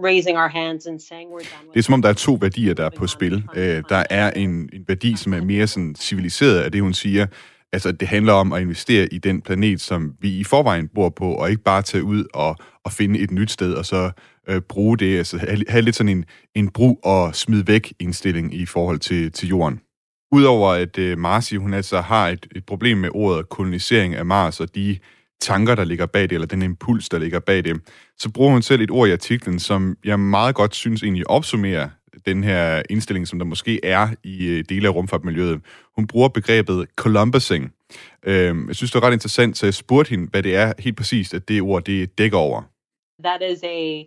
raising our hands and saying we're done Det er som om, der er to værdier, der er på spil. Øh, der er en, en værdi, som er mere sådan civiliseret af det, hun siger. Altså, det handler om at investere i den planet, som vi i forvejen bor på, og ikke bare tage ud og, og finde et nyt sted, og så øh, bruge det, altså have, have lidt sådan en, en brug og smid væk indstilling i forhold til, til jorden. Udover at øh, Marci, hun altså har et, et problem med ordet kolonisering af Mars, og de tanker, der ligger bag det, eller den impuls, der ligger bag det, så bruger hun selv et ord i artiklen, som jeg meget godt synes egentlig opsummerer den her indstilling, som der måske er i øh, dele af rumfartmiljøet. Hun bruger begrebet Columbusing. Øh, jeg synes, det er ret interessant, så jeg spurgte hende, hvad det er helt præcist, at det ord, det dækker over. That is a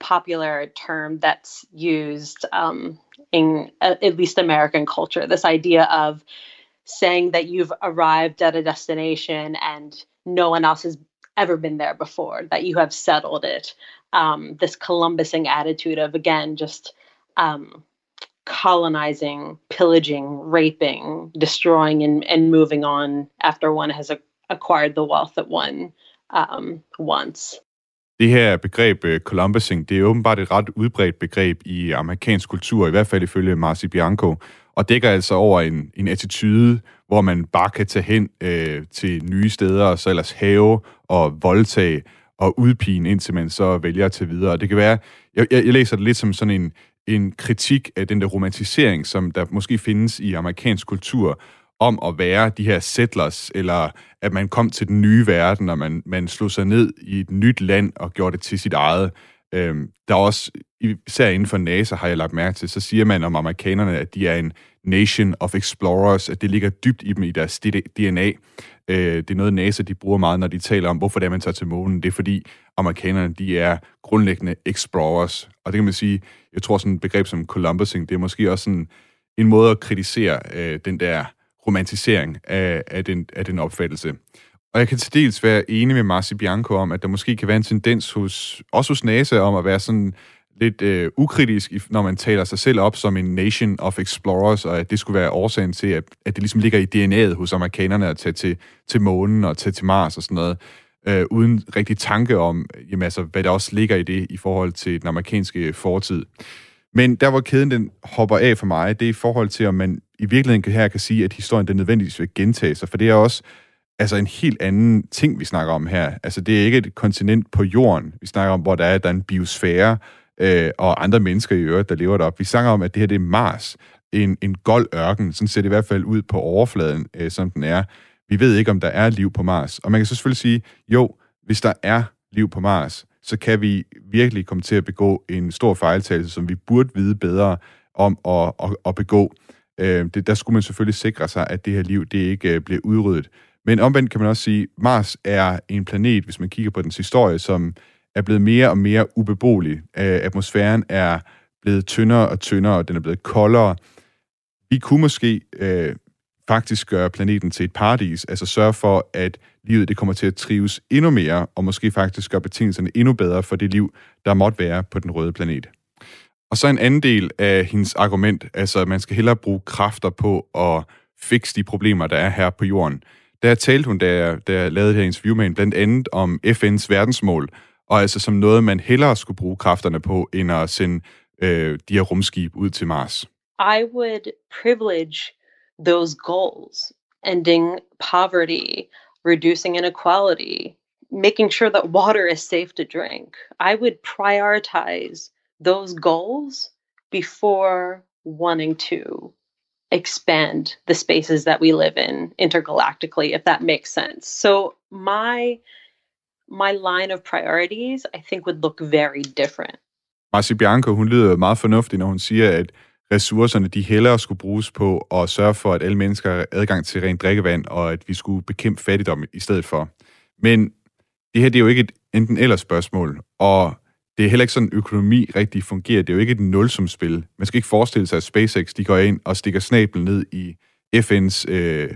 popular term that's used um, in uh, at least American culture. This idea of saying that you've arrived at a destination and no one else has ever been there before, that you have settled it. Um, this Columbusing attitude of, again, just um, colonizing, pillaging, raping, destroying, and, and moving on after one has a, acquired the wealth that one um, wants. Det her begreb Columbusing, det er åbenbart et ret udbredt begreb i amerikansk kultur, i hvert fald ifølge Marci Bianco, og dækker altså over en, en attitude, hvor man bare kan tage hen øh, til nye steder, og så ellers have og voldtage og udpine, indtil man så vælger at tage videre. Og det kan være, jeg, jeg, jeg læser det lidt som sådan en, en kritik af den der romantisering, som der måske findes i amerikansk kultur, om at være de her settlers, eller at man kom til den nye verden, og man, man slog sig ned i et nyt land og gjorde det til sit eget. Øhm, der er også, især inden for NASA har jeg lagt mærke til, så siger man om amerikanerne, at de er en nation of explorers, at det ligger dybt i dem i deres DNA. Øh, det er noget, NASA de bruger meget, når de taler om, hvorfor det er, man tager til månen. Det er fordi, amerikanerne de er grundlæggende explorers. Og det kan man sige, jeg tror sådan et begreb som Columbusing, det er måske også sådan en måde at kritisere øh, den der romantisering af, af, den, af den opfattelse. Og jeg kan til dels være enig med Marci Bianco om, at der måske kan være en tendens hos, også hos NASA om at være sådan lidt øh, ukritisk, når man taler sig selv op som en nation of explorers, og at det skulle være årsagen til, at, at det ligesom ligger i DNA'et hos amerikanerne at tage til, til månen og tage til Mars og sådan noget, øh, uden rigtig tanke om, jamen, altså, hvad der også ligger i det i forhold til den amerikanske fortid. Men der, hvor kæden den hopper af for mig, det er i forhold til, om man i virkeligheden her kan sige, at historien den nødvendigvis vil gentage sig, for det er også altså en helt anden ting, vi snakker om her. Altså, det er ikke et kontinent på jorden, vi snakker om, hvor der er, der er en biosfære, øh, og andre mennesker i øvrigt, der lever deroppe. Vi snakker om, at det her det er Mars, en, en gold ørken, sådan ser det i hvert fald ud på overfladen, øh, som den er. Vi ved ikke, om der er liv på Mars. Og man kan så selvfølgelig sige, jo, hvis der er liv på Mars, så kan vi virkelig komme til at begå en stor fejltagelse, som vi burde vide bedre om at, at, at begå. Øh, det, der skulle man selvfølgelig sikre sig, at det her liv det ikke øh, bliver udryddet. Men omvendt kan man også sige, at Mars er en planet, hvis man kigger på dens historie, som er blevet mere og mere ubeboelig. Øh, atmosfæren er blevet tyndere og tyndere, og den er blevet koldere. Vi kunne måske øh, faktisk gøre planeten til et paradis, altså sørge for, at livet det kommer til at trives endnu mere, og måske faktisk gøre betingelserne endnu bedre for det liv, der måtte være på den røde planet. Og så en anden del af hendes argument, altså at man skal hellere bruge kræfter på at fikse de problemer, der er her på jorden. Der talte hun, da jeg, da jeg lavede det her interview med hende, blandt andet om FN's verdensmål, og altså som noget, man hellere skulle bruge kræfterne på, end at sende øh, de her rumskib ud til Mars. I would privilege those goals, ending poverty, reducing inequality, making sure that water is safe to drink. I would prioritize those goals before wanting to expand the spaces that we live in intergalactically if that makes sense so my my line of priorities i think would look very different Marci Bianco, hun lyder meget fornuftig, når hun siger, at ressourcerne de hellere skulle bruges på at sørge for, at alle mennesker har adgang til rent drikkevand, og at vi skulle bekæmpe fattigdom i stedet for. Men det her det er jo ikke et enten eller spørgsmål, og det er heller ikke sådan, økonomi rigtig fungerer. Det er jo ikke et nulsumspil. Man skal ikke forestille sig, at SpaceX de går ind og stikker snablen ned i FN's øh,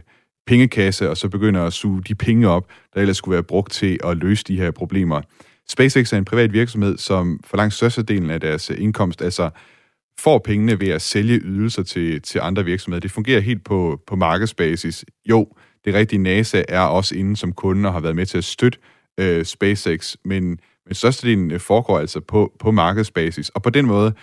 pengekasse, og så begynder at suge de penge op, der ellers skulle være brugt til at løse de her problemer. SpaceX er en privat virksomhed, som for langt størstedelen af deres indkomst altså får pengene ved at sælge ydelser til, til andre virksomheder. Det fungerer helt på, på markedsbasis. Jo, det rigtige NASA er også inde som kunde og har været med til at støtte øh, SpaceX, men men størstedelen øh, foregår altså på, på markedsbasis. Og på den måde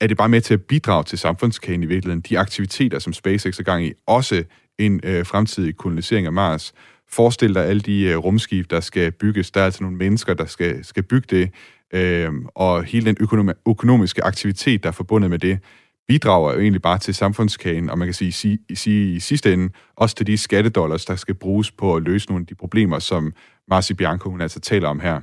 er det bare med til at bidrage til samfundskagen i virkeligheden. De aktiviteter, som SpaceX er gang i, også en øh, fremtidig kolonisering af Mars. Forestil dig alle de øh, rumskib, der skal bygges. Der er altså nogle mennesker, der skal, skal bygge det. Øh, og hele den økonom- økonomiske aktivitet, der er forbundet med det, bidrager jo egentlig bare til samfundskagen, og man kan sige, sige, sige i sidste ende, også til de skattedollars, der skal bruges på at løse nogle af de problemer, som Marci Bianco hun altså taler om her.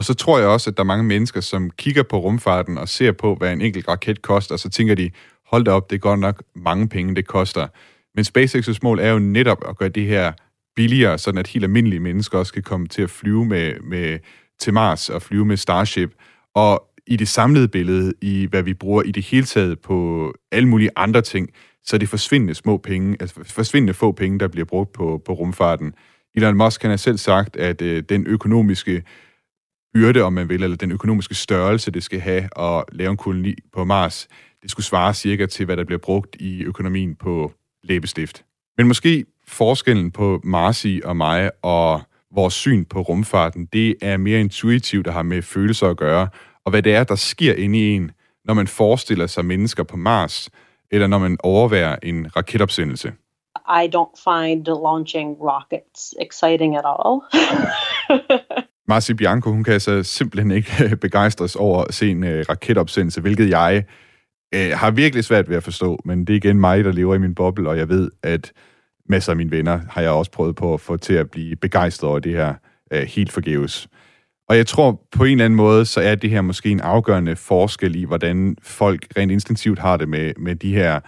Og så tror jeg også, at der er mange mennesker, som kigger på rumfarten og ser på, hvad en enkelt raket koster, og så tænker de, hold da op, det er godt nok mange penge, det koster. Men SpaceX's mål er jo netop at gøre det her billigere, sådan at helt almindelige mennesker også kan komme til at flyve med, med til Mars og flyve med Starship. Og i det samlede billede, i hvad vi bruger i det hele taget på alle mulige andre ting, så er det forsvindende små penge, altså forsvindende få penge, der bliver brugt på, på rumfarten. Elon Musk han har selv sagt, at øh, den økonomiske byrde, om man vil, eller den økonomiske størrelse, det skal have at lave en koloni på Mars, det skulle svare cirka til, hvad der bliver brugt i økonomien på læbestift. Men måske forskellen på Marsi og mig og vores syn på rumfarten, det er mere intuitivt der har med følelser at gøre, og hvad det er, der sker inde i en, når man forestiller sig mennesker på Mars, eller når man overværer en raketopsendelse. I don't find launching rockets exciting at all. Marci Bianco, hun kan altså simpelthen ikke øh, begejstres over at se en øh, raketopsendelse, hvilket jeg øh, har virkelig svært ved at forstå, men det er igen mig, der lever i min boble, og jeg ved, at masser af mine venner har jeg også prøvet på at få til at blive begejstret over det her øh, helt forgæves. Og jeg tror på en eller anden måde, så er det her måske en afgørende forskel i, hvordan folk rent instinktivt har det med, med de her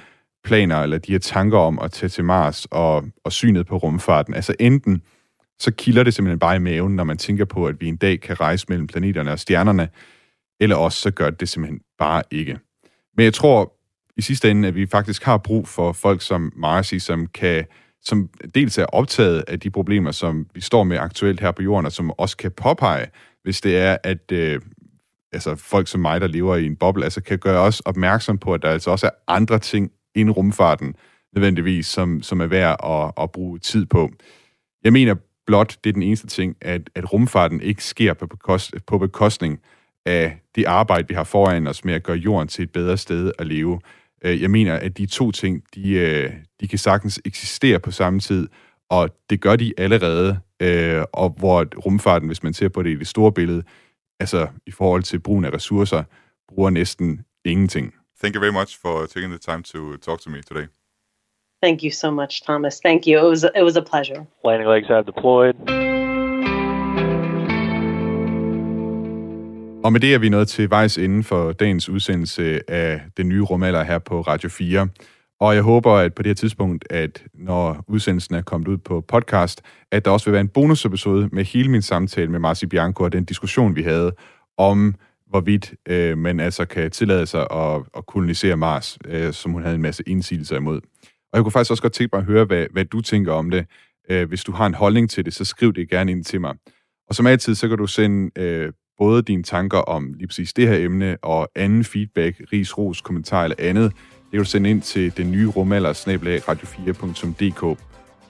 planer, eller de her tanker om at tage til Mars og, og synet på rumfarten. Altså enten så kilder det simpelthen bare i maven, når man tænker på, at vi en dag kan rejse mellem planeterne og stjernerne, eller også så gør det simpelthen bare ikke. Men jeg tror i sidste ende, at vi faktisk har brug for folk som Marcy, som kan som dels er optaget af de problemer, som vi står med aktuelt her på jorden, og som også kan påpege, hvis det er, at øh, altså folk som mig, der lever i en boble, altså kan gøre os opmærksom på, at der altså også er andre ting end rumfarten, nødvendigvis, som, som er værd at, at bruge tid på. Jeg mener blot, det er den eneste ting, at, at rumfarten ikke sker på, bekost, på bekostning af det arbejde, vi har foran os med at gøre jorden til et bedre sted at leve. Øh, jeg mener, at de to ting, de, øh, de kan sagtens eksistere på samme tid, og det gør de allerede, øh, og hvor rumfarten, hvis man ser på det i det store billede, altså i forhold til brugen af ressourcer, bruger næsten ingenting. Thank you very much for taking the time to talk to me today. Thank you so much, Thomas. Thank you. It was it was a pleasure. Landing legs have deployed. Og med det er vi nået til vejs inden for dagens udsendelse af den nye rumalder her på Radio 4. Og jeg håber, at på det her tidspunkt, at når udsendelsen er kommet ud på podcast, at der også vil være en bonusepisode med hele min samtale med Marci Bianco og den diskussion, vi havde om, hvorvidt øh, man altså kan tillade sig at, at kolonisere Mars, øh, som hun havde en masse indsigelser imod. Og jeg kunne faktisk også godt tænke mig at høre, hvad, hvad du tænker om det. Øh, hvis du har en holdning til det, så skriv det gerne ind til mig. Og som altid, så kan du sende øh, både dine tanker om lige præcis det her emne, og anden feedback, ris, ros, kommentar eller andet, det kan du sende ind til den nye rumalder, radio4.dk.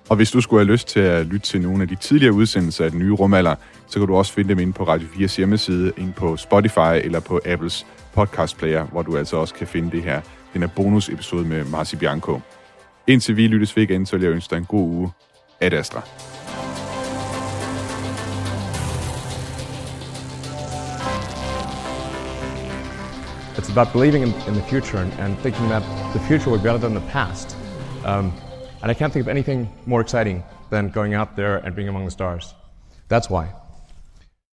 Og hvis du skulle have lyst til at lytte til nogle af de tidligere udsendelser af den nye rumalder, så kan du også finde dem inde på Radio 4's hjemmeside, inde på Spotify eller på Apples podcast player, hvor du altså også kan finde det her, den her bonusepisode med Marci Bianco. Indtil vi lyttes ved igen, så vil jeg ønske dig en god uge. Ad Astra. It's about believing in, in the future and, and, thinking that the future will be better than the past. Um, and I can't think of anything more exciting than going out there and being among the stars. That's why.